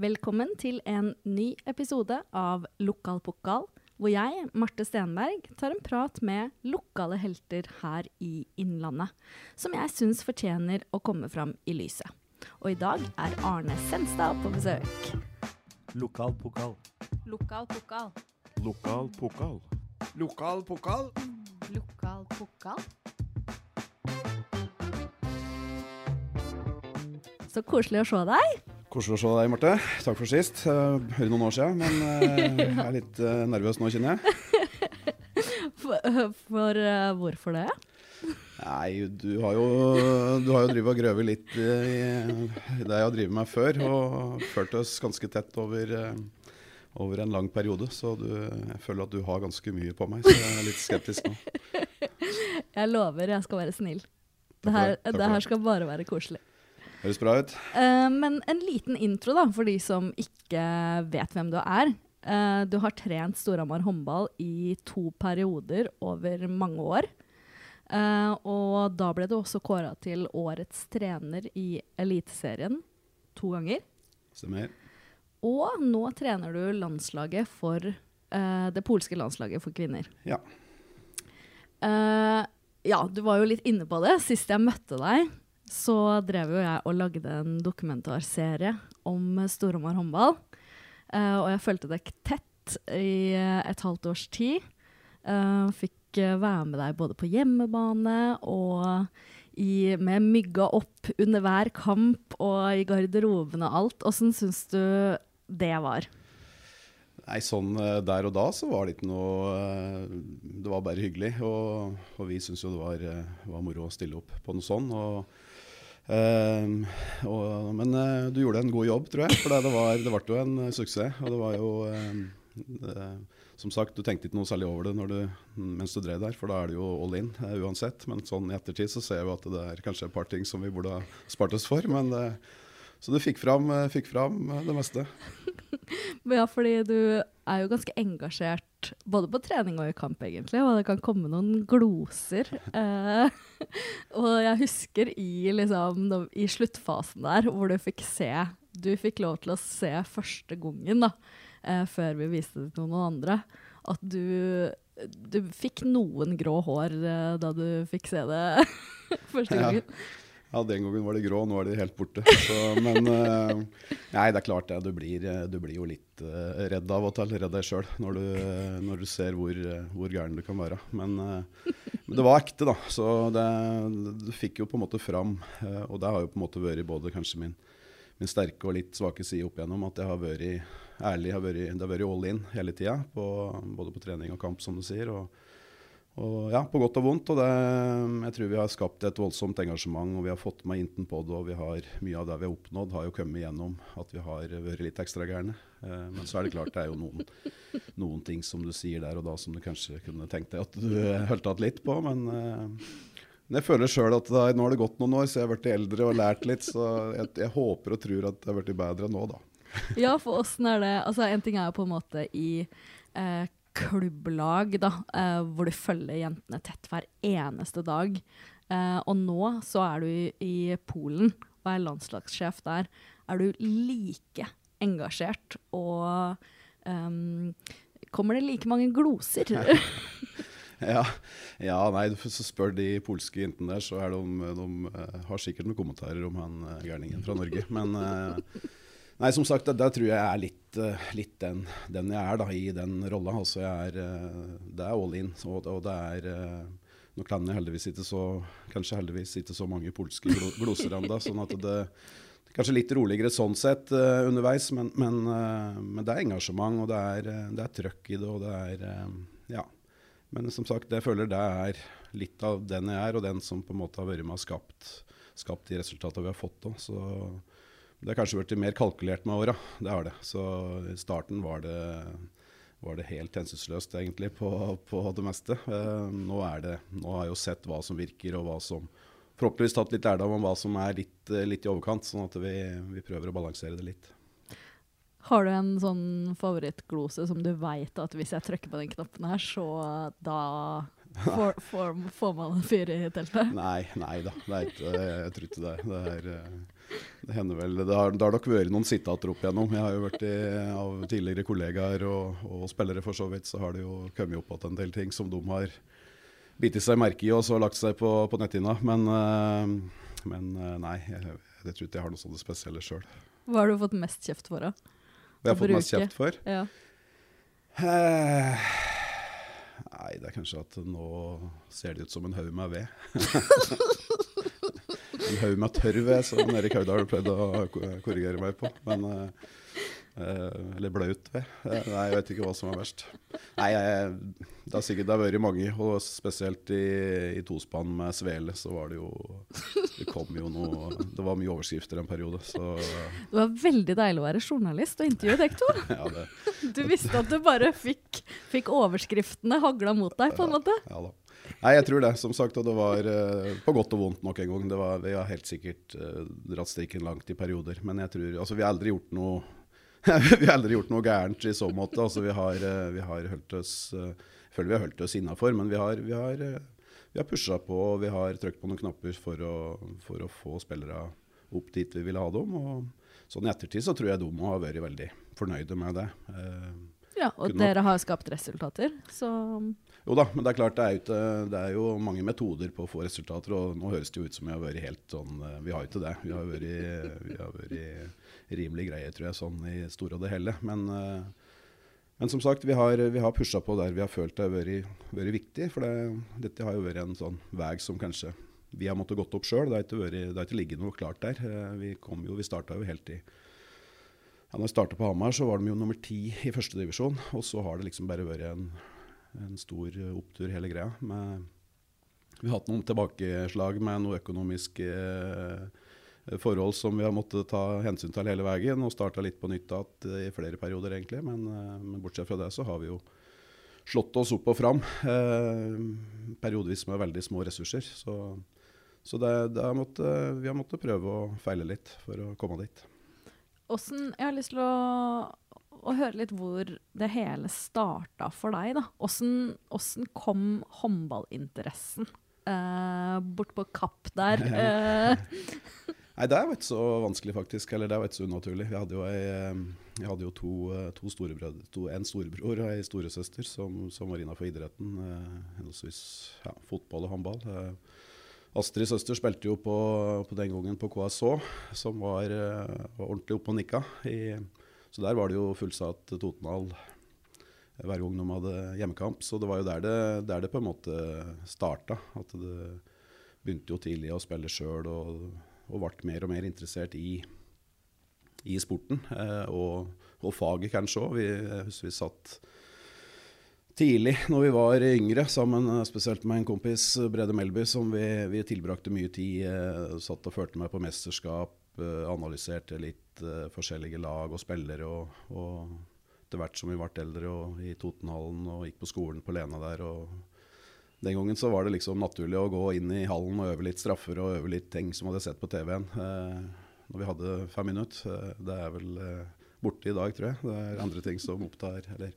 Velkommen til en ny episode av Lokal pokal, hvor jeg, Marte Stenberg, tar en prat med lokale helter her i Innlandet, som jeg syns fortjener å komme fram i lyset. Og i dag er Arne Senstad på besøk. Lokal pokal. Lokal pokal. Lokal pokal. Lokal pokal. Lokal pokal? Så koselig å se deg. Koselig å se deg, Marte. Takk for sist. Uh, Hører noen år siden, men jeg er litt uh, nervøs nå, kjenner jeg. For, for uh, hvorfor det? Nei, du har jo, du har jo drevet og grøvet litt i, i det jeg har drevet med før, og ført oss ganske tett over, over en lang periode. Så du, jeg føler at du har ganske mye på meg, så jeg er litt skeptisk nå. Jeg lover jeg skal være snill. Det her, det, her skal bare være koselig. Høres bra ut. Uh, men en liten intro da, for de som ikke vet hvem du er. Uh, du har trent Storhamar håndball i to perioder over mange år. Uh, og da ble du også kåra til årets trener i Eliteserien to ganger. Stemmer. Og nå trener du landslaget for uh, det polske landslaget for kvinner. Ja. Ja, du var jo litt inne på det. Sist jeg møtte deg, så drev jo jeg og lagde en dokumentarserie om Storhamar håndball. Uh, og jeg fulgte deg tett i eh, et halvt års tid. Uh, fikk være med deg både på hjemmebane og i, med mygga opp under hver kamp og i garderoben og alt. Åssen syns du det var? Nei, sånn der og da så var det ikke noe Det var bare hyggelig. Og, og vi syntes jo det var, var moro å stille opp på noe sånn. Og, eh, og, men uh, du gjorde en god jobb, tror jeg. For det, var, det ble jo en uh, suksess. Og det var jo det, Som sagt, du tenkte ikke noe særlig over det du, mens du drev der, for da er det jo all in uansett. Men sånn i ettertid så ser vi at det er kanskje et par ting som vi burde ha spart oss for. men så du fikk fram, fikk fram det meste. Ja, fordi du er jo ganske engasjert både på trening og i kamp, egentlig. Og det kan komme noen gloser. Eh, og jeg husker i, liksom, i sluttfasen der, hvor du fikk se Du fikk lov til å se første gangen, da, eh, før vi viste det til noen andre, at du du fikk noen grå hår eh, da du fikk se det første gangen. Ja, den gangen var det grå, nå er de helt borte. Så, men eh, nei, det er klart det. Du blir, eh, du blir jo litt eh, redd av og til. Redd deg sjøl når, når du ser hvor, hvor gæren du kan være. Men, men det var ekte, da. Så det, du fikk jo på en måte fram. og det har jo på en måte vært både kanskje min, min sterke og litt svake side opp igjennom. At jeg har vært ærlig. Har vært, det har vært all in hele tida. Både på trening og kamp, som du sier. og og ja, på godt og vondt. Og det, jeg tror vi har skapt et voldsomt engasjement, og vi har fått med Inten på det. Og vi har, mye av det vi har oppnådd, har jo kommet gjennom at vi har vært litt ekstra gærne. Eh, men så er det klart det er jo noen, noen ting som du sier der og da som du kanskje kunne tenkt deg at du holdt igjen litt på. Men, eh, men jeg føler sjøl at er- nå har det gått noen år, så jeg har blitt eldre og lært litt. Så jeg, jeg håper og tror at det har blitt bedre nå, da. Ja, for åssen er det Altså, en ting er jo på en måte i eh, klubblag, da, eh, hvor du følger jentene tett hver eneste dag. Eh, og nå så er du i, i Polen og er landslagssjef der. Er du like engasjert og um, Kommer det like mange gloser? Ja, ja nei, så spør de polske jentene der, så er de, de eh, har sikkert noen kommentarer om han eh, gærningen fra Norge. Men eh, nei, som sagt, der tror jeg jeg er litt, eh, litt den, den jeg er da, i den rolla. Altså, er, eh, det er all in, og, og det er eh, Nå kan jeg heldigvis ikke så, kanskje heldigvis ikke så mange polske glo- gloser ennå, sånn at det Kanskje litt roligere sånn sett uh, underveis, men, men, uh, men det er engasjement, og det er, det er trøkk i det, og det er uh, Ja. Men som sagt, jeg føler det er litt av den jeg er, og den som på en måte har vært med og skapt, skapt de resultatene vi har fått Da. Så det har kanskje blitt mer kalkulert med åra. Det har det. Så i starten var det, var det helt hensynsløst egentlig på, på det meste. Eh, nå, det, nå har jeg jo sett hva som virker, og hva som Forhåpentligvis tatt litt lærdom om hva som er litt, litt i overkant, sånn at vi, vi prøver å balansere det litt. Har du en sånn favorittglose som du veit at hvis jeg trykker på den knappen her, så da Får, får, får man en fyr i teltet? Nei, nei da. Ikke, jeg tror ikke det. Det, er, eh, det hender vel Det har, det har nok vært noen sitater opp igjennom. Jeg har jo vært i, av tidligere kollegaer og, og spillere for så vidt, så har det jo kommet opp igjen en del ting som de har bitt seg merke i og så lagt seg på, på netthinna. Men, eh, men eh, nei, jeg, jeg tror ikke jeg har noe sånt spesielle sjøl. Hva har du fått mest kjeft for, da? Hva jeg har fått mest kjeft for? Ja. Eh, Nei, det er kanskje at nå ser det ut som en haug med ved. en haug med tørr ved, som Erik Haugdal pleide å korrigere meg på. Men, eh, eller blaut ved. Eh, Nei, jeg vet ikke hva som er verst. Nei, jeg, det har sikkert det har vært mange, og spesielt i, i tospann med Svele, så var det jo Det kom jo noe Det var mye overskrifter en periode, så Det var veldig deilig å være journalist og intervjue dere to. ja, det Du visste at du bare fikk, fikk overskriftene hagla mot deg, på en måte. Ja da. Nei, jeg tror det. Som sagt, og det var eh, på godt og vondt nok en gang. Det var, vi har helt sikkert eh, dratt strikken langt i perioder. Men jeg tror Altså, vi har aldri gjort noe Vi har aldri gjort noe gærent i så måte. Altså, vi har, eh, vi har holdt oss eh, Jeg føler vi har holdt oss innafor, men vi har, vi har, eh, har pusha på og vi har trykt på noen knapper for å, for å få spillere opp dit vi ville ha dem. Og sånn i ettertid så tror jeg de må ha vært veldig fornøyde med det. Ja, Og dere har skapt resultater, så Jo da, men det er klart det er, jo det er jo mange metoder på å få resultater. Og nå høres det jo ut som vi har vært helt sånn eh, Vi har jo ikke det. Vi har vært, vi har vært rimelig greie, tror jeg, sånn i store og det hele. Men, eh, men som sagt, vi har, vi har pusha på der vi har følt det har vært, vært viktig. For det, dette har jo vært en sånn vei som kanskje vi har måttet gått opp sjøl. Det har ikke, vært- det har ikke ligget noe klart der. Eh, Vi, kom jo, vi starta jo helt i ja, når jeg starta på Hamar, så var de jo nummer ti i førstedivisjon. Og så har det liksom bare vært en, en stor eh, opptur, hele greia. Med, vi har hatt noen tilbakeslag med noe økonomiske eh, forhold som vi har måttet ta hensyn til hele veien, og starta litt på nytt igjen i flere perioder, egentlig. Men, eh, men bortsett fra det så har vi jo slått oss opp og fram. Eh, periodevis med veldig små ressurser. Så, så det, det har måttet, vi har måttet prøve å feile litt for å komme dit. Åssen Jeg har lyst til å, å høre litt hvor det hele starta for deg, da. Åssen kom håndballinteressen? Eh, bort på Kapp der. Eh, Nei, det var ikke så vanskelig, faktisk. Eller det var ikke så unaturlig. Jeg hadde jo, ei, eh, jeg hadde jo to, eh, to storebrødre, to, en storebror og ei storesøster som, som var innafor idretten. Eh, henholdsvis ja, fotball og håndball. Eh, Astrid søster spilte jo på, på den gangen på KSH, som var, eh, var ordentlig oppe og nikka. I, så der var det jo fullsatt Totenhall hver gang de hadde hjemmekamp. Så det var jo der det, der det på en måte starta. At det begynte jo tidlig å spille sjøl og, og ble mer og mer interessert i, i sporten. Eh, og, og faget kanskje òg. Vi, vi satt tidlig når vi var yngre, sammen eh, spesielt med en kompis, eh, Brede Melby, som vi, vi tilbrakte mye tid. Eh, satt og fulgte med på mesterskap, eh, analyserte litt eh, forskjellige lag og spillere. Og, og etter hvert som vi ble eldre, og i Totenhallen og gikk på skolen på Lena der. og den gangen så var det liksom naturlig å gå inn i hallen og øve litt straffer og øve litt ting som hadde sett på TV-en. Eh, når vi hadde fem minutter. Det er vel borte i dag, tror jeg. Det er andre ting som opptar eller.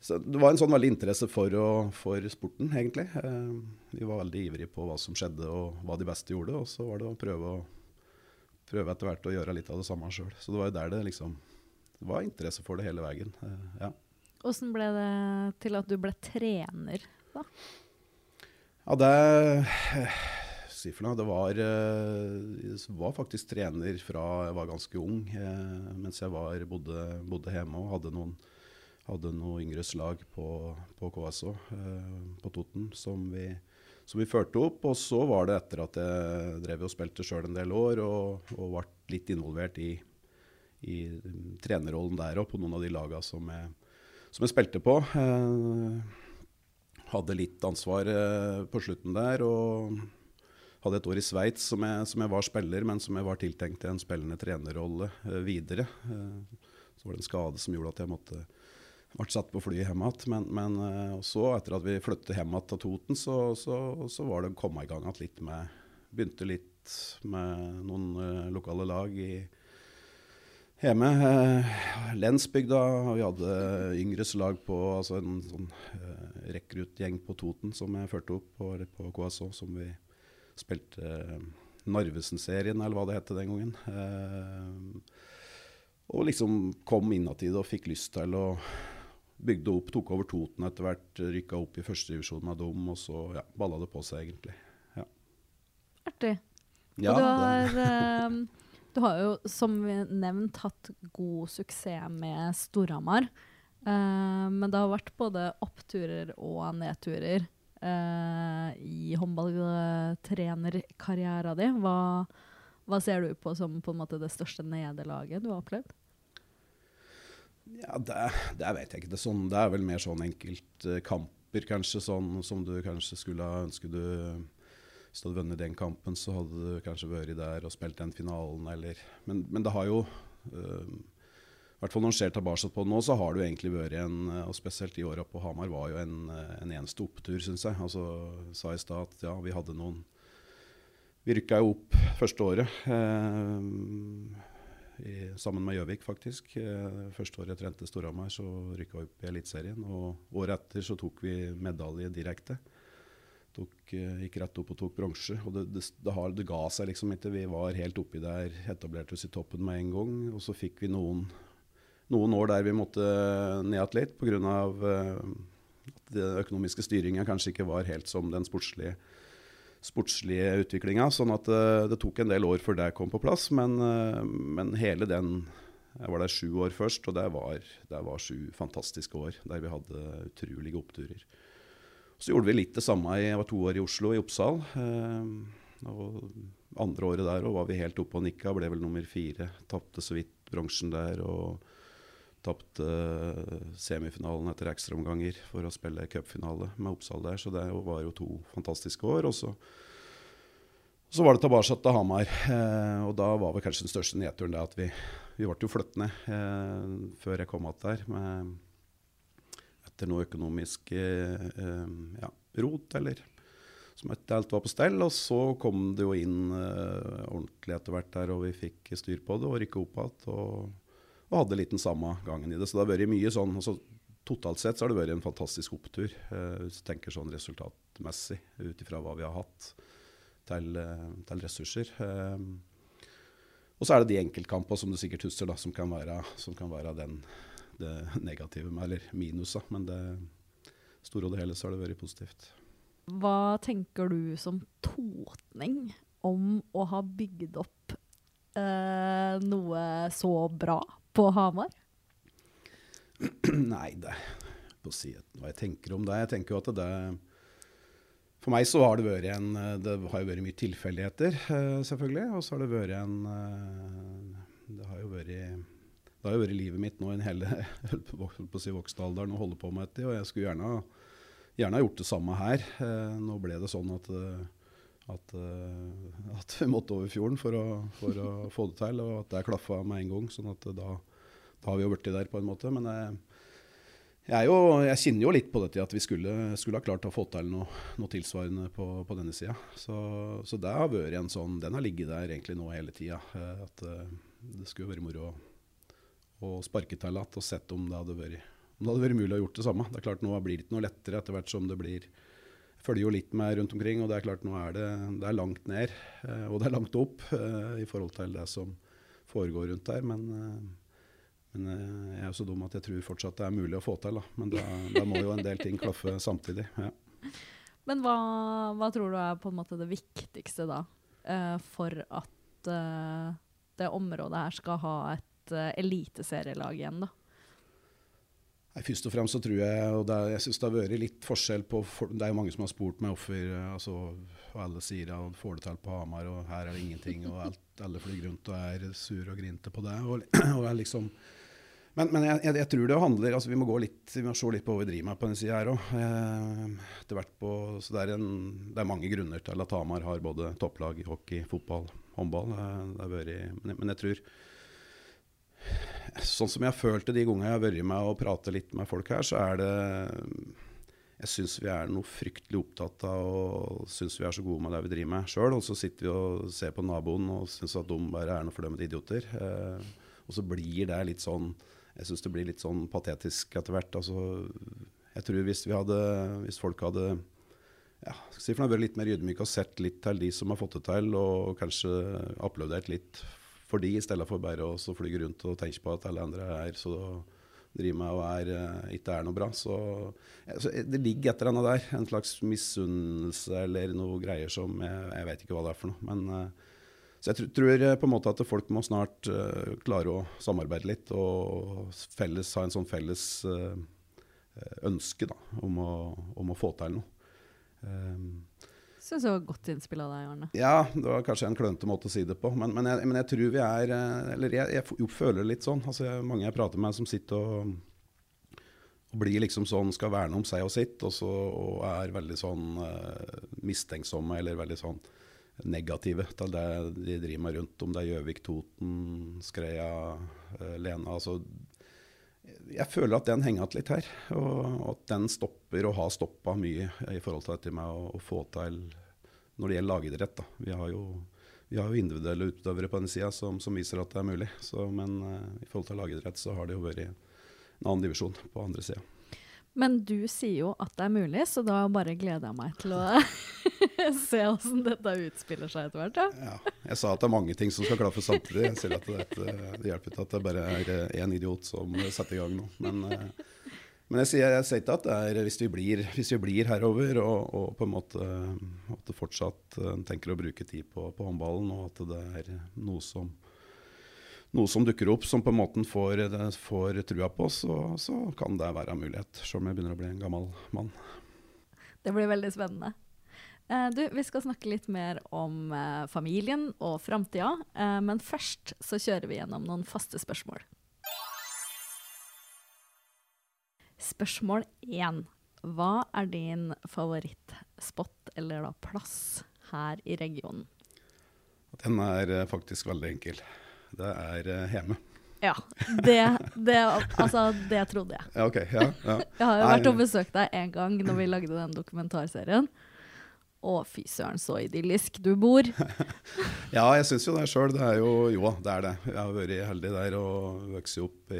Så Det var en sånn veldig interesse for, å, for sporten, egentlig. Eh, vi var veldig ivrige på hva som skjedde og hva de beste gjorde. Og så var det å prøve, å, prøve etter hvert å gjøre litt av det samme sjøl. Så det var jo der det liksom det var interesse for det hele veien. Eh, ja. Åssen ble det til at du ble trener? Ja, det Si for noe. Det var eh, Jeg var faktisk trener fra jeg var ganske ung, eh, mens jeg var, bodde, bodde hjemme og hadde noen, hadde noen yngre slag på, på KSO eh, på Toten som vi, som vi førte opp. Og så var det etter at jeg drev og spilte sjøl en del år og, og ble litt involvert i, i trenerrollen der òg, på noen av de laga som jeg, som jeg spilte på. Eh, hadde litt ansvar eh, på slutten der. Og hadde et år i Sveits som, som jeg var spiller, men som jeg var tiltenkt til en spillende trenerrolle eh, videre. Eh, så var det en skade som gjorde at jeg måtte ble satt på flyet hjem igjen. Men, men eh, så, etter at vi flyttet hjem igjen til Toten, så, så, så var det å komme i gang igjen litt med Begynte litt med noen eh, lokale lag i Hjemme. Eh, Lensbygda. Vi hadde yngres lag på altså en sånn rekruttgjeng på Toten som jeg førte opp på, på KSO, som vi spilte Narvesen-serien, eller hva det het den gangen. Og liksom kom innatid og fikk lyst til å bygde opp, tok over Toten etter hvert, rykka opp i førstedivisjon med dem, og så ja, balla det på seg, egentlig. Ja. Artig. Ja, og du har, eh, du har jo, som vi nevnt, hatt god suksess med Storhamar. Uh, men det har vært både oppturer og nedturer uh, i håndballtrenerkarrieren din. Hva, hva ser du på som på måte det største nederlaget du har opplevd? Ja, det, det vet jeg ikke. Det er, sånn, det er vel mer sånn enkeltkamper, kanskje, sånn som du kanskje skulle ha ønsket du Hvis du hadde vunnet den kampen, så hadde du kanskje vært der og spilt den finalen, eller Men, men det har jo øh, I hvert fall når en ser tilbake på det nå, så har jo egentlig vært en Og spesielt de åra på Hamar var jo en, en eneste opptur, syns jeg. Altså, sa i stad at ja, vi hadde noen Vi rykka jo opp første året. Eh, i, sammen med Gjøvik, faktisk. Eh, første året jeg trente Storhamar, så rykka vi opp i Eliteserien. Og året etter så tok vi medalje direkte. Tok, eh, gikk rett opp og tok bronse. Og det, det, det, har, det ga seg liksom ikke. Vi var helt oppi der, etablerte oss i toppen med en gang. Og så fikk vi noen, noen år der vi måtte ned igjen litt pga. At den økonomiske styringa kanskje ikke var helt som den sportslige sportslige utviklinga. Sånn at uh, det tok en del år før det kom på plass. Men, uh, men hele den Jeg var der sju år først, og det var, det var sju fantastiske år der vi hadde utrolige oppturer. Så gjorde vi litt det samme. Jeg var to år i Oslo, i Oppsal. Uh, og andre året der og var vi helt oppe og nikka. Ble vel nummer fire. Tapte så vidt bronsen der. og Tapte semifinalen etter ekstraomganger for å spille cupfinale med Oppsal der. Så det var jo to fantastiske år. Og så, så var det tilbake til Hamar. Eh, og da var vel kanskje den største nedturen det at vi, vi ble jo flyttet ned eh, før jeg kom igjen der. Med, etter noe økonomisk eh, ja, rot, eller som ikke alt var på stell. Og så kom det jo inn ordentlig etter hvert der, og vi fikk styr på det og rykka opp igjen. Og, hadde litt den samme gangen i det. Så det har vært mye sånn altså, Totalt sett så har det vært en fantastisk opptur, eh, hvis du tenker sånn resultatmessig, ut ifra hva vi har hatt til, eh, til ressurser. Eh, og så er det de enkeltkampene som du sikkert husker, da, som kan være, som kan være den, det negative med, eller minusa. Men det store og det hele så har det vært positivt. Hva tenker du som totning om å ha bygd opp eh, noe så bra på Hamar? Nei, det på å si hva jeg tenker om det. Jeg tenker jo at det For meg så har det vært en Det har jo vært mye tilfeldigheter, eh, selvfølgelig. Og så har det vært en eh, Det har jo vært det har jo vært livet mitt nå i en hele på si voksenalderen og holde på med dette. Og jeg skulle gjerne, gjerne ha gjort det samme her. Eh, nå ble det sånn at, at, at vi måtte over fjorden for å, for å, få det til, og at det klaffa med en gang. sånn at da da har vi jo blitt der på en måte. Men jeg, jeg, jo, jeg, kjenner jo litt på dette at vi skulle, skulle ha klart å få til noe, noe tilsvarende på, på denne sida. Så, så, det har vært en sånn Den har ligget der egentlig nå hele tida. At det skulle vært moro å sparke til igjen og sett om det, hadde vært, om det hadde vært mulig å gjort det samme. Det er klart Nå blir det ikke noe lettere etter hvert som det blir følger jo litt med rundt omkring, og det er klart nå er det, det er langt ned og det er langt opp i forhold til det som foregår rundt der. men men jeg er jo så dum at jeg tror fortsatt det er mulig å få til. Da. Men da, da må jo en del ting klaffe samtidig. Ja. Men hva, hva, tror du er på en måte det viktigste da, uh, for at uh, det området her skal ha et eliteserielag igjen, da? Nei, først og fremst så tror jeg, og er, jeg synes det har vært litt forskjell på Det er jo mange som har spurt meg hvorfor altså, alle sier at får det til på Hamar, og her er det ingenting. Og alt, alle flyr rundt og er sur og grinte på det. Og, og er liksom men, men jeg, jeg, jeg, tror det handler altså Vi må gå litt, vi må se litt på hva vi driver med på denne sida her òg. Det, det, det er mange grunner til at Hamar har både topplag i hockey, fotball, håndball. Det vært, men, men, jeg tror Sånn som jeg har følt det de gangene jeg har vært med og pratet litt med folk her, så er det Jeg syns vi er noe fryktelig opptatt av og syns vi er så gode med det vi driver med sjøl. Og så sitter vi og ser på naboen og syns at de bare er noe fordømmede idioter. Eh, Og så blir det litt sånn Jeg syns det blir litt sånn patetisk etter hvert. Altså, jeg tror hvis, vi hadde, hvis folk hadde ja, si for vært litt mer ydmyke og sett litt til de som har fått det til, og kanskje applaudert litt for de, i stedet for bare å fly rundt og tenke på at alle andre er så driver med og er, eh, ikke er noe bra. Så, så det ligger et eller annet der. En slags misunnelse eller noe greier som jeg, jeg vet ikke hva det er for noe. Men, eh, så jeg tr tror eh, på en måte at folk må snart uh, klare å samarbeide litt og felles, ha en sånn felles uh, ønske da, om, å, om, å, få til noe. Um, Syns det var godt innspill av deg, Arne. Ja, det var kanskje en klønete måte å si det på. Men, men, jeg, men jeg, tror vi er Eller jeg, jeg, jeg føler litt sånn. Altså, jeg, mange jeg prater med som sitter og, og blir liksom sånn, skal verne om seg og sitt, og, så, og er veldig sånn uh, mistenksomme eller veldig sånn negative til det de driver med rundt, om det er Gjøvik, Toten, Skreia, uh, Lena. altså jeg føler at den henger igjen litt her. Og at den stopper og har stoppa mye i forhold til dette med å, få til når det gjelder lagidrett. Vi har, jo, vi har jo individuelle utøvere på den sida som, som, viser at det er mulig. Så, men uh, i forhold til lagidrett så har det jo vært en annen divisjon på andre sida. Men du sier jo at det er mulig, så da bare gleder jeg meg til å se hvordan dette utspiller seg etter hvert. Ja. ja. Jeg sa at det er mange ting som skal klaffe samtidig. Jeg at det, det hjelper ikke at det bare er én idiot som setter i gang nå. Men, eh, men jeg, sier, jeg, sier, ikke at det er hvis vi blir, hvis vi blir herover og, og, på en måte at du fortsatt uh, tenker å bruke tid på, på håndballen, og at det er noe som noe som dukker opp som på en måte får, eh, får trua på, så, så, kan det være en mulighet. Selv om jeg begynner å bli en gammel mann. Det blir veldig spennende. Eh, du, vi skal snakke litt mer om eh, familien og framtida, men først så kjører vi gjennom noen faste spørsmål. Spørsmål én. Hva er din favorittspot, eller da plass, her i regionen? Den er faktisk veldig enkel det er uh, hjemme. Ja. Det, det, altså, det trodde jeg. Ja, ok. Ja, ja. Jeg har jo vært og besøkt deg en gang når vi lagde den dokumentarserien. Å, fy søren, så idyllisk du bor. ja, jeg syns jo det sjøl. Det er jo Jo, det er det. Jeg har vært heldig der og vokst opp,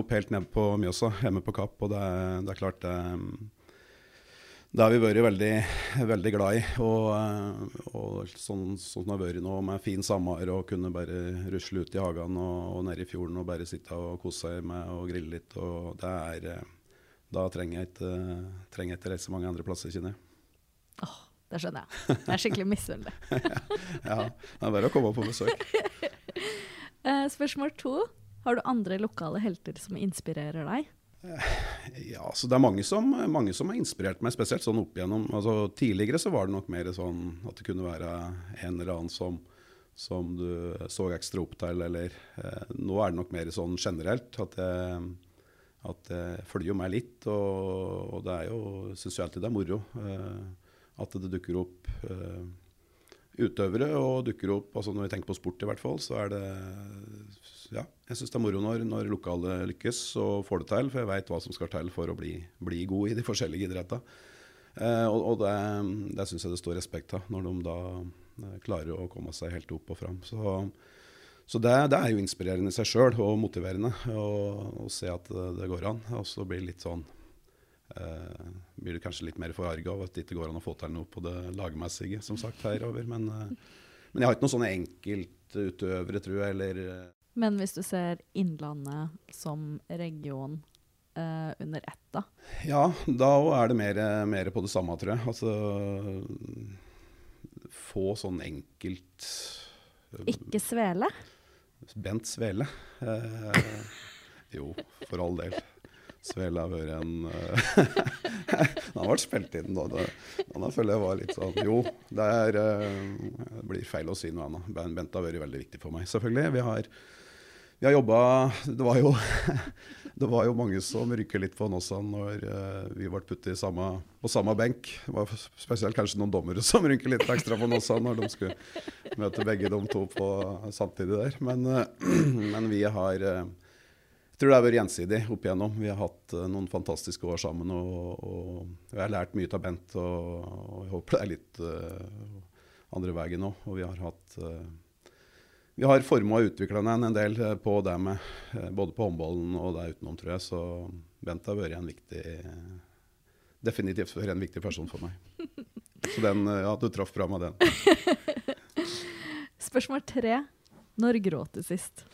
opp helt ned på Mjøsa, hjemme på Kapp. Og det, det er klart det det har vi vært veldig, veldig glad i. Og, eh, og sånn, sånn, som det har vært nå, med fin sommer og kunne bare rusle ut i hagen og, og ned i fjorden og bare sitte og kose seg med og grille litt. Og det er, eh, da trenger jeg ikke, trenger jeg ikke reise mange andre plasser, kjenner jeg. Oh, det skjønner jeg. Jeg er skikkelig misunnelig. ja, det er bare å komme på besøk. Eh, spørsmål to. Har du andre lokale helter som inspirerer deg? Ja, så det er mange som, mange som, har inspirert meg, spesielt sånn opp igjennom. Altså, tidligere så var det nok mer sånn at det kunne være en eller annen som, som du så ekstra opp til, eller eh, Nå er det nok mer sånn generelt at jeg, at jeg følger meg litt. Og, og det er jo, syns jo alltid det er moro eh, at det dukker opp eh, utøvere, og dukker opp altså Når vi tenker på sport, i hvert fall, så er det jeg syns det er moro når, når lokale lykkes og får det til, for jeg veit hva som skal til for å bli, bli god i de forskjellige idrettene. Eh, og, og, det, det syns jeg det står respekt av, når de da eh, klarer å komme seg helt opp og fram. Så, så det, det, er jo inspirerende i seg sjøl, og motiverende å se at det, går an. Og så blir sånn eh, Blir du kanskje litt mer forarga av at det ikke går an å få til noe på det lagmessige, som sagt, herover. Men, eh, men jeg har ikke noen sånne enkeltutøvere, tror jeg, eller eh, men hvis du ser Innlandet som region eh, under ett, da? Ja, da er det mer, mer, på det samme, tror jeg. Altså Få sånn enkelt uh, Ikke Svele? Bent Svele. Eh, jo, for all del. Svele har vært en Han har vært spilt inn, da. Han føler jeg var litt sånn Jo, det, er, uh, det blir feil å si noe annet. Bent har vært veldig viktig for meg, selvfølgelig. Vi har vi har jobba det, det var jo mange som rykket litt på Nåsa når uh, vi ble puttet på samme benk. Det var spesielt kanskje noen dommere som rynket litt ekstra på Nåsa når de skulle møte begge de to på samtidig der. Men, uh, men vi har uh, jeg tror det har vært gjensidig opp igjennom. Vi har hatt noen fantastiske år sammen. Og, og jeg har lært mye av Bent, og, og jeg håper det er litt andre veien òg. Og vi har hatt vi har forma og utvikla den en del eh, på det med eh, både på håndballen og det utenom, tror jeg. Så Bent har vært en viktig Definitivt vært en viktig person for meg. Så den, eh, ja, du traff bra med den. Spørsmål tre. Når gråt du sist?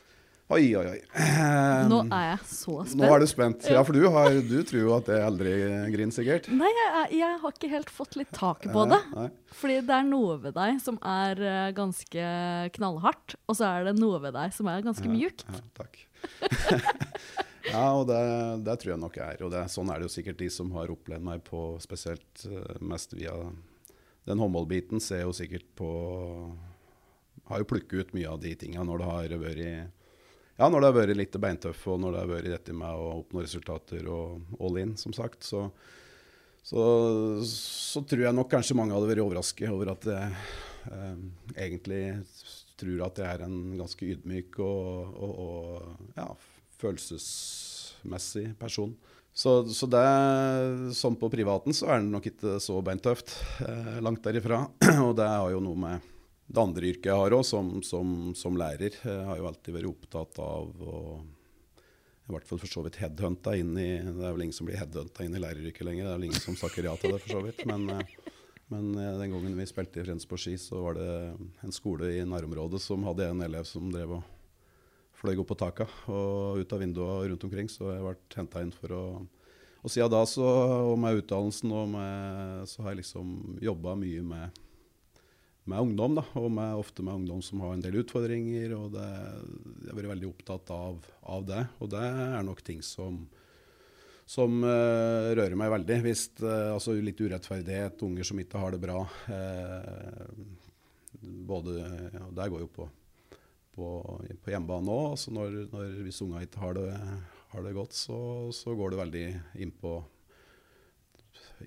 Oi, oi, oi. Eh, Nå er jeg så spent. Nå er du spent. Ja, for du, har, du tror jo at jeg aldri griner, sikkert. Nei, jeg, er- jeg har ikke helt fått litt tak på det. Nei. Fordi det er noe ved deg som er eh, ganske knallhardt, og så er det noe ved deg som er ganske mjukt. Ja, takk. ja, og det, det tror jeg nok er. Og det, sånn er det jo sikkert de som har opplevd meg på spesielt eh, mest via den håndballbiten, ser jo sikkert på Har jo plukket ut mye av de tinga når det har vært ja, når det har vært litt beintøff, og når det har vært dette med å oppnå resultater og all in, som sagt, så, så, så tror jeg nok kanskje mange hadde vært overrasket over at jeg eh, egentlig tror at jeg er en ganske ydmyk og, og, og ja, følelsesmessig person. Så, så det, sånn på privaten så er det nok ikke så beintøft. Eh, langt derifra. og det har jo noe med det andre yrket jeg har òg, som, som, som lærer. Jeg har jo alltid vært opptatt av å i hvert fall for så vidt headhunta inn i Det er vel ingen som blir headhunta inn i læreryrket lenger. Det er vel ingen som takker ja til det, for så vidt. Men, eh, men eh, den gangen vi spilte i Frens på ski, så var det en skole i nærområdet som hadde en elev som drev og fløy opp på taka og ut av vinduet og rundt omkring. Så jeg ble henta inn for å Og siden da, så, og med utdannelsen, og med, så har jeg liksom jobba mye med med ungdom, da, og med, ofte med ungdom som har en del utfordringer. og det, Jeg har vært veldig opptatt av, av, det. Og det er nok ting som, som uh, rører meg veldig. Hvis, uh, altså litt urettferdighet, unger som ikke har det bra. Uh, både, ja, Det går jo på, på, på hjemmebane òg. Altså når, når, hvis unger ikke har det, har det godt, så, så, går det veldig innpå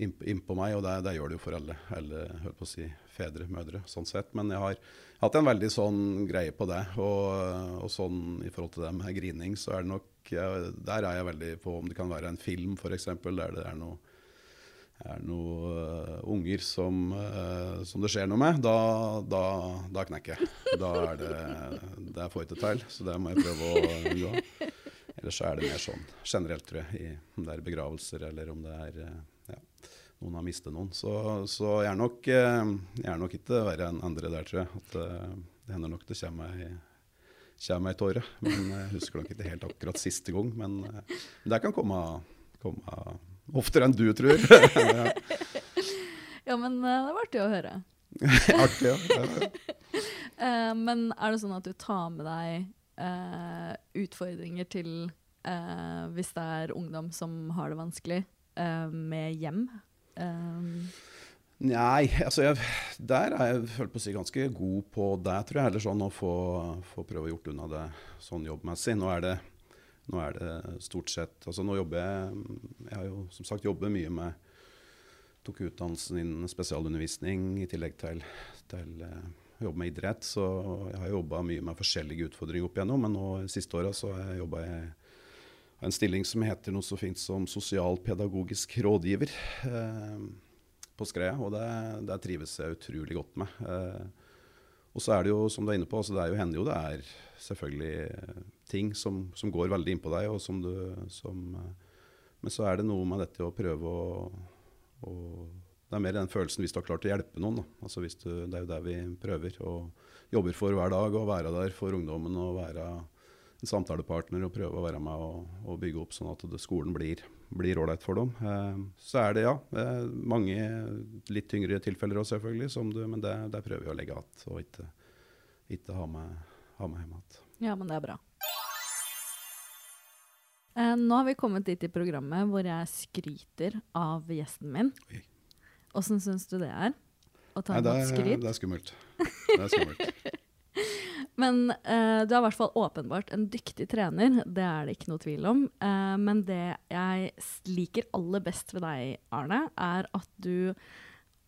inn, inn meg, og det, det, gjør det jo for alle, alle hør på å si, fedre, mødre, sånn sett. Men jeg har hatt en veldig sånn greie på det. Og, og sånn i forhold til det med grining, så er det nok jeg, Der er jeg veldig på om det kan være en film, f.eks., der det er noe er noen uh, unger som, uh, som, det skjer noe med, da, da, da knekker jeg. Da er det Det får jeg ikke til, så det må jeg prøve å unngå. Ellers er det mer sånn generelt, tror jeg, i, om det er begravelser eller om det er uh, noen har mistet noen. Så, så jeg, er nok, jeg er nok ikke verre enn andre der, tror jeg. At det hender nok det kommer ei, kommer ei tåre. Men jeg husker nok ikke helt akkurat siste gang. Men det kan komme, komme oftere enn du tror. ja. ja, men det var artig å høre. artig, ja. uh, men er det sånn at du tar med deg uh, utfordringer til uh, hvis det er ungdom som har det vanskelig, med hjem? Um. Nei, altså jeg, der er jeg føler på å si ganske god på det, tror jeg. Heller sånn å få, få prøve gjort unna det sånn jobbmessig. Nå er det, nå er det stort sett Altså nå jobber jeg Jeg har jo som sagt jobbet mye med Tok utdannelsen innen spesialundervisning i tillegg til, til å jobbe med idrett. Så jeg har jobba mye med forskjellige utfordringer opp igjennom. Men nå siste åra så har jeg jobba i en stilling som heter noe så fint som sosialpedagogisk rådgiver eh, på Skreia. Og det, det, trives jeg utrolig godt med. Eh, og så er det jo, som du er inne på, altså det er jo, hender jo det er selvfølgelig ting som, som går veldig innpå deg, og som du som, Men så er det noe med dette å prøve å, å Det er mer den følelsen hvis du har klart å hjelpe noen. Altså du, det er jo det vi prøver og jobber for hver dag. Å være der for ungdommen og være en samtalepartner og prøve å være med og, og bygge opp sånn at det, skolen blir ålreit for dem. Eh, så er det ja, eh, mange litt tyngre tilfeller òg, selvfølgelig, du, men det, det, prøver vi å legge igjen og ikke, ikke ha, med, ha med hjem igjen. Ja, men det er bra. Eh, nå har vi kommet dit i programmet hvor jeg skryter av gjesten min. Åssen syns du det er? Å ta imot skryt? Det er skummelt. Det er skummelt. Men uh, du er i hvert fall åpenbart en dyktig trener, det er det ikke noe tvil om. Uh, men det jeg liker aller best ved deg, Arne, er at du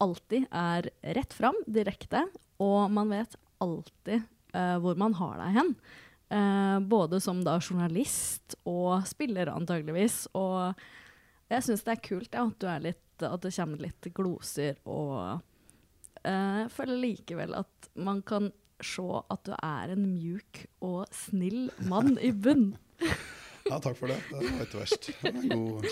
alltid er rett fram, direkte, og man vet alltid uh, hvor man har deg hen. både som da journalist og spiller, antageligvis. Og jeg syns det er kult ja, at, litt, at, det kommer litt gloser og føler likevel at man kan se at du er en mjuk og snill mann i bunn. Ja, takk for det. Det var ikke verst. God...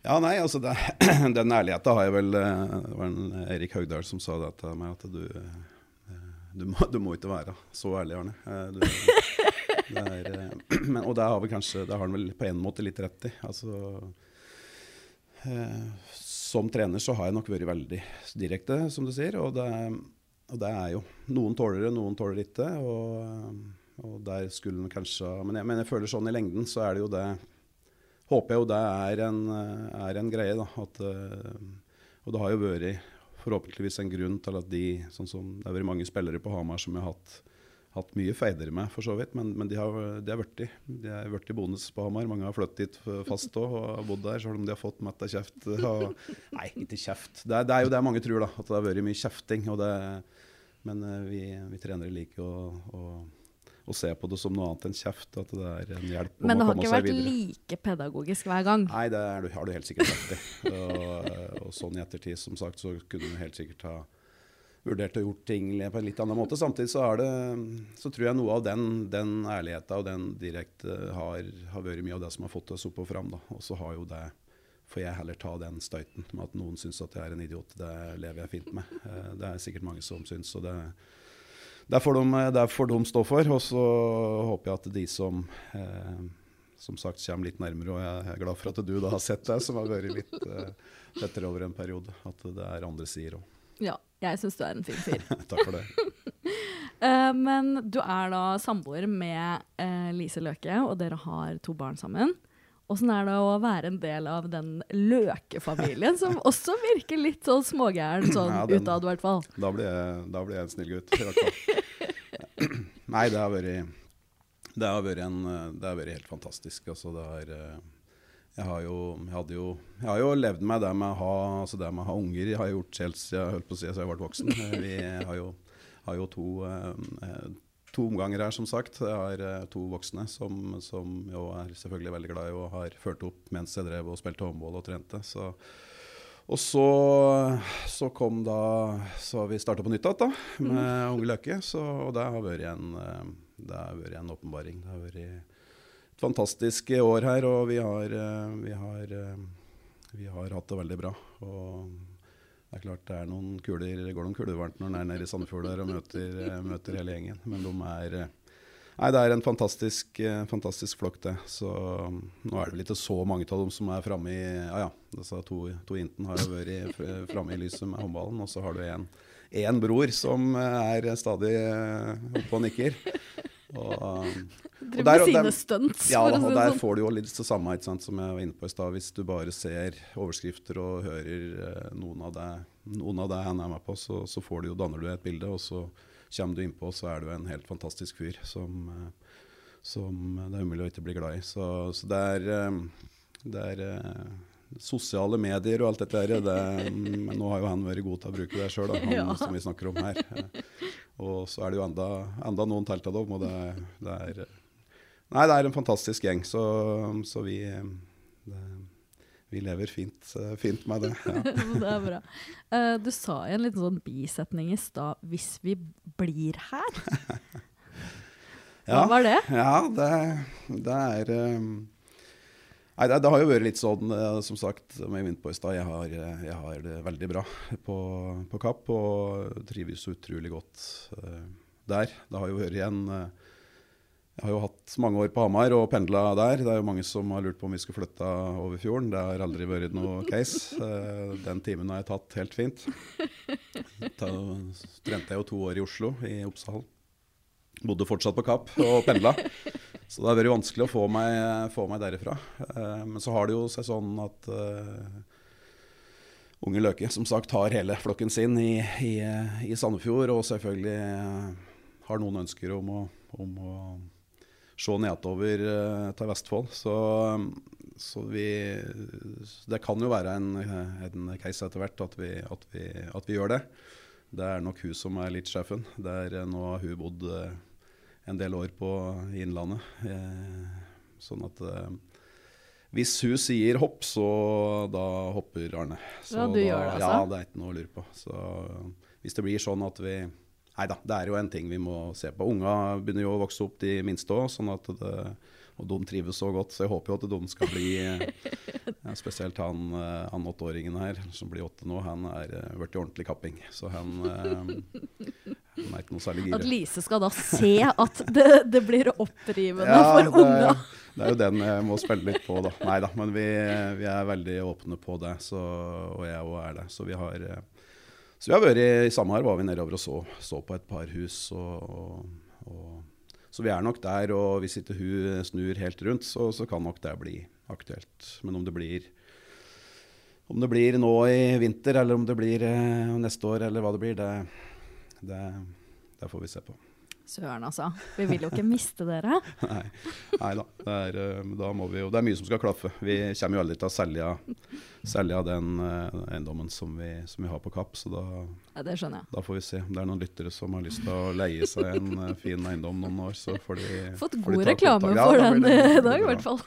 Ja, nei, altså det, Den ærligheten har jeg vel eh, Det var en Erik Haugdal som sa det til meg, at du, eh, du, må, du må ikke være så ærlig, Arne. Eh, Du, det er, men, og det har, vi kanskje, det har han vel på en måte litt rett i. Altså, som trener så har jeg nok vært veldig direkte, som du sier. Og det, og det er jo Noen tåler det, noen tåler det ikke. Og, og der skulle den kanskje men jeg, men jeg føler sånn i lengden så er det jo det Håper jeg jo det er en, er en greie, da. At, eh, og det har jo vært forhåpentligvis en grunn til at de sånn som Det har vært mange spillere på Hamar som har hatt, hatt mye feidere med, for så vidt. Men, men de har, blitt. De vært i bonus på Hamar. Mange har flyttet dit fast òg og bodd der, selv om de har fått mett av kjeft. Og, nei, ikke kjeft. Det er, det er jo det mange tror, da. At det har vært mye kjefting. Og det, men eh, vi, vi trenere liker å, å, å se på det som noe annet enn kjeft. At det er en hjelp Men det har ikke vært videre. like pedagogisk hver gang. Nei, det er, har du helt sikkert rett i. Og, og sånn i ettertid, som sagt, så kunne du helt sikkert ha vurdert å gjort ting på en litt annen måte. Samtidig så, er det, så tror jeg noe av den, den ærligheten og den direkte har, har vært mye av det som har fått oss opp og fram. Da. Og så har jo det får jeg heller ta den støyten med at noen syns at jeg er en idiot. Det lever jeg fint med. Eh, Det er sikkert mange som syns. og det det får, de, det får de stå for. Og så håper jeg at de som eh, som sagt kommer litt nærmere, og jeg er glad for at du da har sett det, som har vært litt eh, over en periode. At det er andre sider òg. Ja, jeg syns du er en fin fyr. Takk for det. Eh, men du er da samboer med eh, Lise Løke, og dere har to barn sammen. Åssen er det å være en del av den Løke-familien, som også virker litt sånn smågæren sånn Ja, den- utad, i hvert fall? Da blir jeg, da blir jeg en snill gutt, i hvert fall. Nei, det har vært det har vært, en, det har vært helt fantastisk. Altså, det har, jeg, har jo, jeg, jo, jeg har jo levd med det med å ha, altså det med å ha unger. Jeg har gjort helt siden jeg holdt på å si, så jeg ble voksen. Vi har jo, har jo to, eh, to omganger her, som sagt. Jeg har eh, to voksne som, som jo er selvfølgelig veldig glad i og har ført opp mens jeg drev og spilte håndball og trente. Så, og så, så kom da Så har vi starta på nytt igjen, da, med Unge Løke. Så, og det har vært en, eh, det har vært en åpenbaring. Det har vært et fantastisk år her, og vi har, eh, vi har, vi har hatt det veldig bra. Og det er klart det er noen kuler, går noen kuler varmt når en er nede i Sandefjord og møter, eh, møter hele gjengen. Men de er eh, Nei, det er en fantastisk, eh, fantastisk flokk, det. Så um, nå er det vel ikke så mange av dem som er framme i Ja ja, disse to, to jentene har jo vært framme i lyset med håndballen. Og så har du en bror som er stadig oppe og nikker. Og, um, Driver der- og der- ja, da, og der får du jo litt det samme sant, som jeg var inne på i stad. Hvis du bare ser overskrifter og hører eh, noen av det, noen av det han er med på, så, så får du danner du et bilde, og så kommer du innpå, så er du en helt fantastisk fyr som, eh, som det er umulig å ikke bli glad i. Så, så det er, eh, det er Sosiale medier og alt dette her, det, men nå har jo han vært god til å bruke det sjøl, han Ja. som vi snakker om her. Og så er det jo enda, enda noen telt av dem, og det, det er Nei, det er en fantastisk gjeng, så, så vi, det, vi lever fint, fint med det. Ja. det er bra. Uh, du sa i en liten sånn bisetning i stad 'hvis vi blir her'. Hva Ja. var det? Ja, det, det er um, Nei, det, det har jo vært litt sånn, eh, som sagt, som jeg var på i stad. Jeg, eh, jeg har det veldig bra på, på Kapp og trives utrolig godt uh, der. Det har jo vært en uh, Jeg har jo hatt mange år på Hamar og pendla der. Det er jo mange som har lurt på om vi skulle flytta over fjorden. Det har aldri vært noe case. Uh, Den timen har jeg tatt helt fint. Da trente jeg jo to år i Oslo, i Oppsal. Bodde fortsatt på Kapp og pendla. Så det har vært vanskelig å få meg, få meg derifra. Eh, men så har det jo seg sånn at eh, Unge Løke som sagt har hele flokken sin i, i, i Sandefjord, og selvfølgelig eh, har noen ønsker om å, om å se nedover eh, til Vestfold. Så, så vi Det kan jo være en, en case etter hvert at at, at vi gjør det. Det er nok hun som er litt sjefen. Der, nå har hun bodd eh, en del år på Innlandet. Eh, sånn at eh, hvis hun sier hopp, så da hopper Arne. Så Ja, du da, gjør det, altså? Ja, det er ikke noe å lure på. Så hvis det blir sånn at vi Nei da, det er jo en ting vi må se på. Unga begynner jo å vokse opp, de minste òg. Sånn at det, og de trives så godt, så jeg håper jo at de skal bli Spesielt han, eh, han åtteåringen her, som blir åtte nå, han er eh, blitt ordentlig kapping. Så han, eh, han er ikke noe særlig At. Lise skal da se at det, det blir opprivende Ja, for unga. det er jo den jeg må spille litt på, da. Nei da, men vi, vi er veldig åpne på det, så, og jeg òg er det. Så vi har så vi har vært i Samar var vi nedover og så, så på et par hus. Og, og, og, så vi er nok der, og hvis ikke hun snur helt rundt, så, så kan nok det bli aktuelt. Men om det blir om det blir nå i vinter, eller om det blir eh, neste år, eller hva det blir, det, det, det får vi se på. Søren, altså. Vi vil jo ikke miste dere. Nei, nei da. Det er, eh, da må vi jo, det er mye som skal klaffe. Vi kommer jo aldri til å selge, selge den eh, eiendommen som vi, som vi har på Kapp, så da, Ja, det skjønner jeg. da får vi se. Om det er noen lyttere som har lyst til å leie seg en eh, fin eiendom noen år, så får de Fått får de god reklame. Ja, for den i dag, i hvert fall.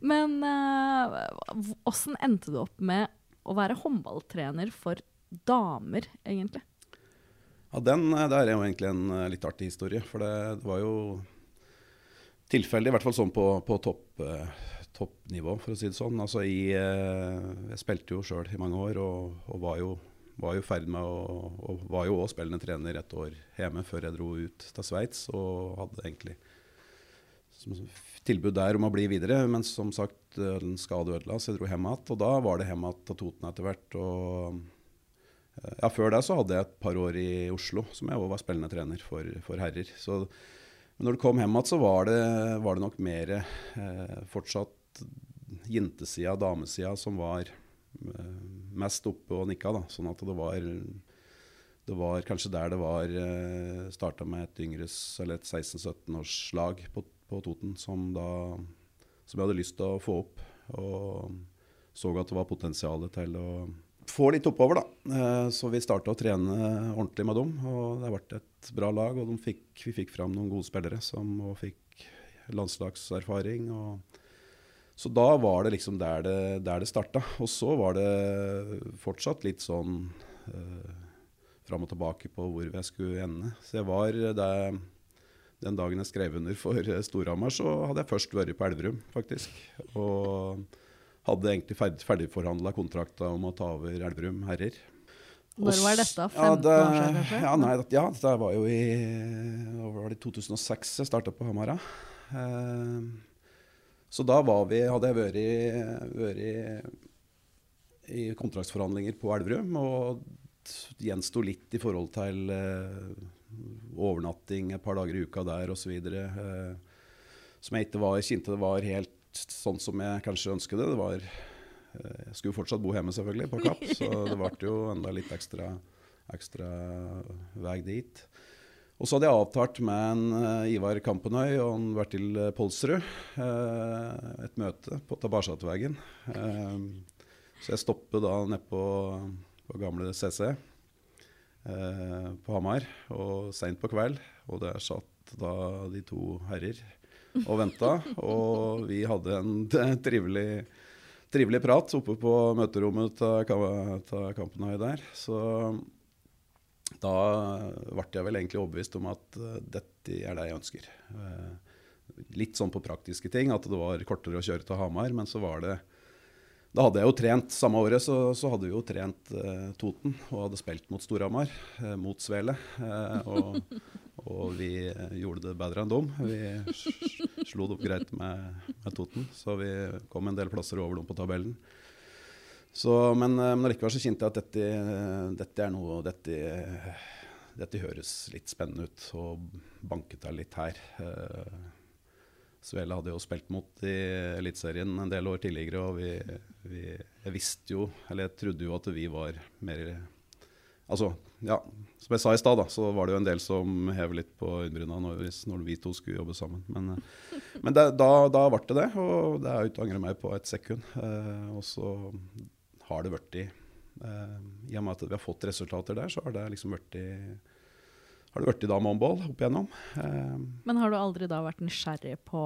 Men uh, endte du opp med å være håndballtrener for damer, egentlig? Ja, den eh, der er jo egentlig en eh, litt artig historie. For det, det var jo tilfeldig, i hvert fall sånn på, på topp, eh, toppnivå, for å si det sånn. Altså i Jeg spilte jo sjøl i mange år, og, og var jo var jo ferdig med å Og var jo òg spillende trener et år hjemme før jeg dro ut til Sveits. Og hadde egentlig tilbud der om å bli videre. Men som sagt, den en skade ødela, så jeg dro hjem igjen. Og da var det hjem igjen til Toten etter hvert. Og ja, før det så hadde jeg et par år i Oslo, som jeg òg var spillende trener for, for herrer. Så men når du kom hjem igjen, så var det, var det nok mer eh, fortsatt jentesida, damesida, som var eh, mest oppe og nikka. da, Sånn at det var det var kanskje der det var eh, starta med et yngres, eller et 16-17-årslag på, på Toten, som, da, som jeg hadde lyst til å få opp. Og så at det var potensial til å få litt oppover, da. Eh, så vi starta å trene ordentlig med dem. Og det har vært et bra lag, og fikk, vi fikk fram noen gode spillere som fikk landslagserfaring. og så da var det liksom der det, der det starta. Og så var det fortsatt litt sånn eh, fram og tilbake på hvor jeg skulle ende. Så jeg var der Den dagen jeg skrev under for Storhamar, så hadde jeg først vært på Elverum, faktisk. Og hadde egentlig ferdig, ferdigforhandla kontrakta om å ta over Elverum herrer. Når var dette? 15 ja, det, år siden, kanskje? Ja, nei, ja, det var jo i var det, 2006 jeg starta på Hamara. Eh, så da var vi, hadde jeg vært, vært i kontraktsforhandlinger på Elverum. Og gjensto litt i forhold til eh, overnatting et par dager i uka der osv. Eh, som jeg ikke var, kjente det var helt sånn som jeg kanskje ønsket det. det var, eh, jeg skulle fortsatt bo hjemme, selvfølgelig, på Kapp, så det ble jo enda litt ekstra, ekstra vei dit. Og så hadde jeg avtalt med en eh, Ivar Kampenøy og en Bertil Polsrud eh, et møte på Tabarsatveien. Eh, så jeg stoppet da nede på, på gamle CC på Hamar og seint på kveld. Og der satt da de to herrer og venta. Og vi hadde en trivelig, trivelig prat oppe på møterommet til Ka- Kampenøy der. Så da ble jeg vel egentlig overbevist om at eh, dette er det jeg ønsker. Eh, litt sånn på praktiske ting, at det var kortere å kjøre til Hamar, men så var det Da hadde jeg jo trent samme året, så, så hadde vi jo trent eh, Toten og hadde spilt mot Storhamar, eh, mot Svele. Eh, og, og vi eh, gjorde det bedre enn dem. Vi slo det opp greit med, med Toten, så vi kom en del plasser over dem på tabellen. Så, men, eh, men likevel så kjente jeg at dette, dette er noe dette, dette høres litt spennende ut, og banket til litt her. Eh, Svele hadde jo spilt mot i Eliteserien en del år tidligere, og vi, vi, jeg visste jo, eller jeg trodde jo at vi var mer Altså, ja, som jeg sa i stad, da, så var det jo en del som hev litt på øyenbryna når, når vi to skulle jobbe sammen. Men, eh, men det, da, da ble det det, og det er ikke å angre meg på et sekund. Eh, og så har det blitt eh, I og med at vi har fått resultater der, så har det liksom blitt har det blitt da med håndball opp igjennom. Eh, Men har du aldri da vært nysgjerrig på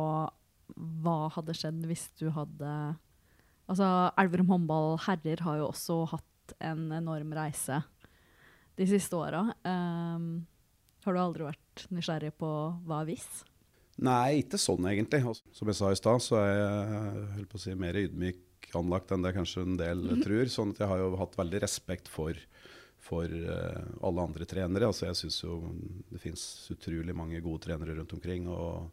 hva hadde skjedd hvis du hadde Altså, Elverum håndball herrer har jo også hatt en enorm reise de siste åra. Um, har du aldri vært nysgjerrig på hva hvis? Nei, ikke sånn egentlig. Som jeg sa i stad, så er jeg si, mer ydmyk anlagt enn det kanskje en del tror. Sånn at jeg har jo hatt veldig respekt for, for eh, alle andre trenere. Altså, jeg syns jo det finnes utrolig mange gode trenere rundt omkring. og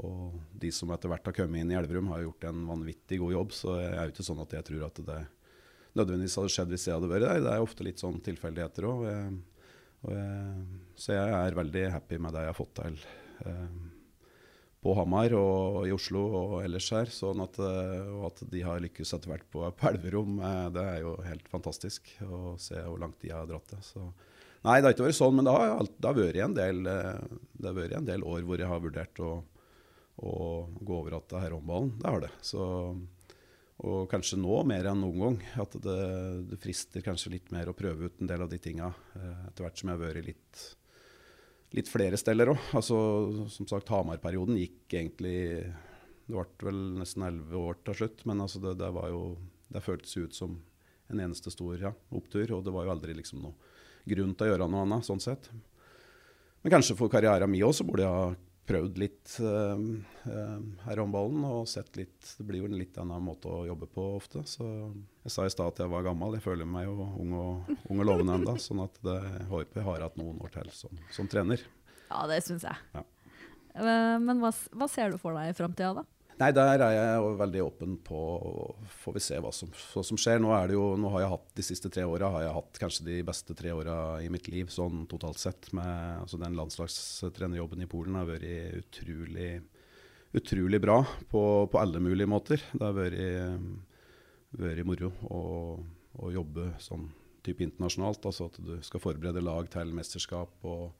og de som etter hvert har kommet inn i Elverum, har gjort en vanvittig god jobb. Så jeg er jo ikke sånn at jeg tror at det nødvendigvis hadde skjedd hvis jeg hadde vært der. Det er ofte litt sånn tilfeldigheter òg. Så jeg er veldig happy med det jeg har fått til eh, på Hamar og i Oslo og ellers her. Sånn at, eh, og at de har lykkes etter hvert på, på Elverum, eh, det er jo helt fantastisk å se hvor langt de har dratt det. Så. Nei, det har ikke vært sånn, men det har, det har vært en del, det har vært en del år hvor jeg har vurdert å å gå over til herrehåndballen. Det har det. Så, og kanskje nå mer enn noen gang. At det, det frister kanskje litt mer å prøve ut en del av de tinga eh, etter hvert som jeg har vært litt, litt flere steder òg. Altså, som sagt, Hamar-perioden gikk egentlig Det ble vel nesten elleve år til slutt, men altså det, det var jo Det føltes ut som en eneste stor ja, opptur, og det var jo aldri liksom noe grunn til å gjøre noe annet, sånn sett. Men kanskje for karrieren min òg, så burde jeg ha prøvd litt uh, herrehåndballen og sett litt Det blir jo en litt annen måte å jobbe på ofte. Så jeg sa i stad at jeg var gammel. Jeg føler meg jo ung og, ung og lovende ennå. Sånn at det håper jeg har hatt noen år til som, som trener. Ja, det syns jeg. Ja. Eh, Men hva, hva ser du for deg i framtida, da? Nei, der er jeg veldig åpen på Får vi se hva som, hva som skjer. Nå, jo, nå har jeg hatt de siste tre åra har jeg hatt kanskje de beste tre åra i mitt liv, sånn totalt sett. Med, altså den landslagstrenerjobben i Polen har vært utrolig, utrolig bra på, på alle mulige måter. Det har vært, vært moro å, å jobbe sånn type internasjonalt. Altså at du skal forberede lag til mesterskap. og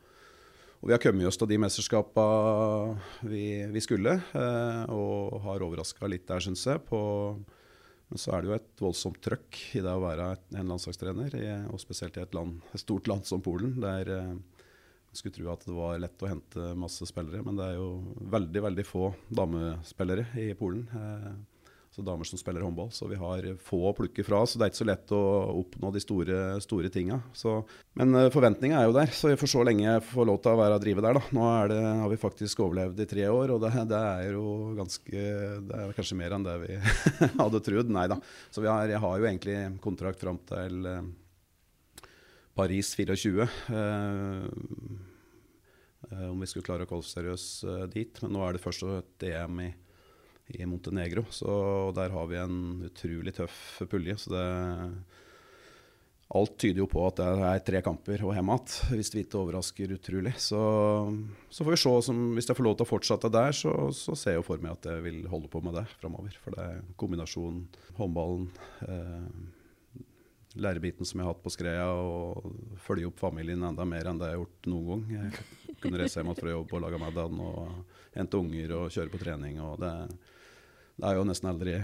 og vi har kommet oss til de mesterskapene vi, vi skulle, eh, og har overraska litt der, syns jeg. På, men så er det jo et voldsomt trøkk i det å være en landslagstrener, og spesielt i et, land, et stort land som Polen. der eh, skulle tro at det var lett å hente masse spillere, men det er jo veldig veldig få damespillere i Polen. Eh, damer som spiller håndball. Så vi har få å plukke fra, så det er ikke så lett å oppnå de store, store tinga. Men uh, forventninga er jo der, så vi får så lenge jeg får lov til å være og drive der. Da. Nå det, har vi faktisk overlevd i tre år, og det, det er jo ganske Det er kanskje mer enn det vi hadde trodd. Nei da. Så har, jeg har jo egentlig kontrakt fram til eh, Paris 24. eh, eh, om vi skulle klare å kvalifisere oss eh, dit. Men nå er det først et EM i, i Montenegro, så der har vi en utrolig tøff pulje. Så det Alt tyder jo på at det er tre kamper og hjem igjen, hvis det ikke overrasker utrolig. Så, så får vi se. Som, hvis jeg får lov til å fortsette der, så, så ser jeg for meg at jeg vil holde på med det framover. For det er kombinasjonen håndballen, eh, lærebiten som jeg har hatt på Skreia, og følge opp familien enda mer enn det jeg har gjort noen gang. Jeg kunne reise hjem fra jobb og lage middag hente unger og kjøre på trening. og det, det har jeg jo nesten aldri,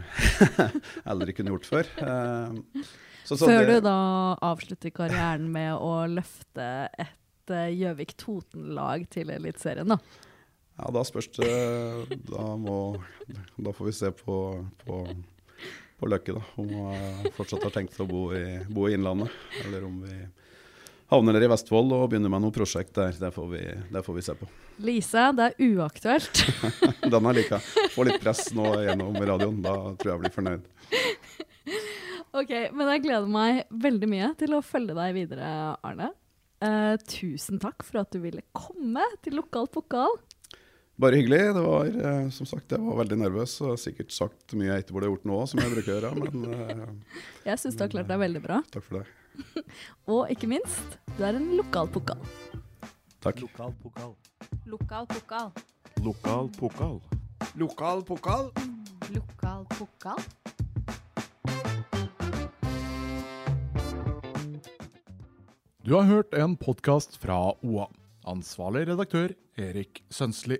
aldri kunne gjort før. Eh, så- så Før det- du da avslutter karrieren med å løfte et eh, Gjøvik Toten-lag til Eliteserien, da. Ja, da spørs det Da, må, da får vi se på, på, på Løkke, da. Om hun fortsatt har tenkt å bo i, bo i Innlandet. Eller om vi havner der i Vestfold og begynner med noe prosjekt der. Det får vi, det får vi se på. Lise, det er uaktuelt. Den er like. Får litt press nå gjennom radioen. Da tror jeg jeg blir fornøyd. ok, men jeg gleder meg veldig mye til å følge deg videre, Arne. Eh, tusen takk for at du ville komme til Lokal pokal. Bare hyggelig. Det var, eh, som sagt, jeg var veldig nervøs og har sikkert sagt mye jeg ikke burde gjort nå, som jeg bruker å gjøre. Men eh, Jeg syns du har klart deg veldig bra. takk for det. Og ikke minst, du er en lokal pokal. Takk. Lokal pokal. Lokal pokal. Lokal pokal. Lokal pokal. Lokal pokal. Du har hørt en podkast fra OA. Ansvarlig redaktør Erik Sønsli.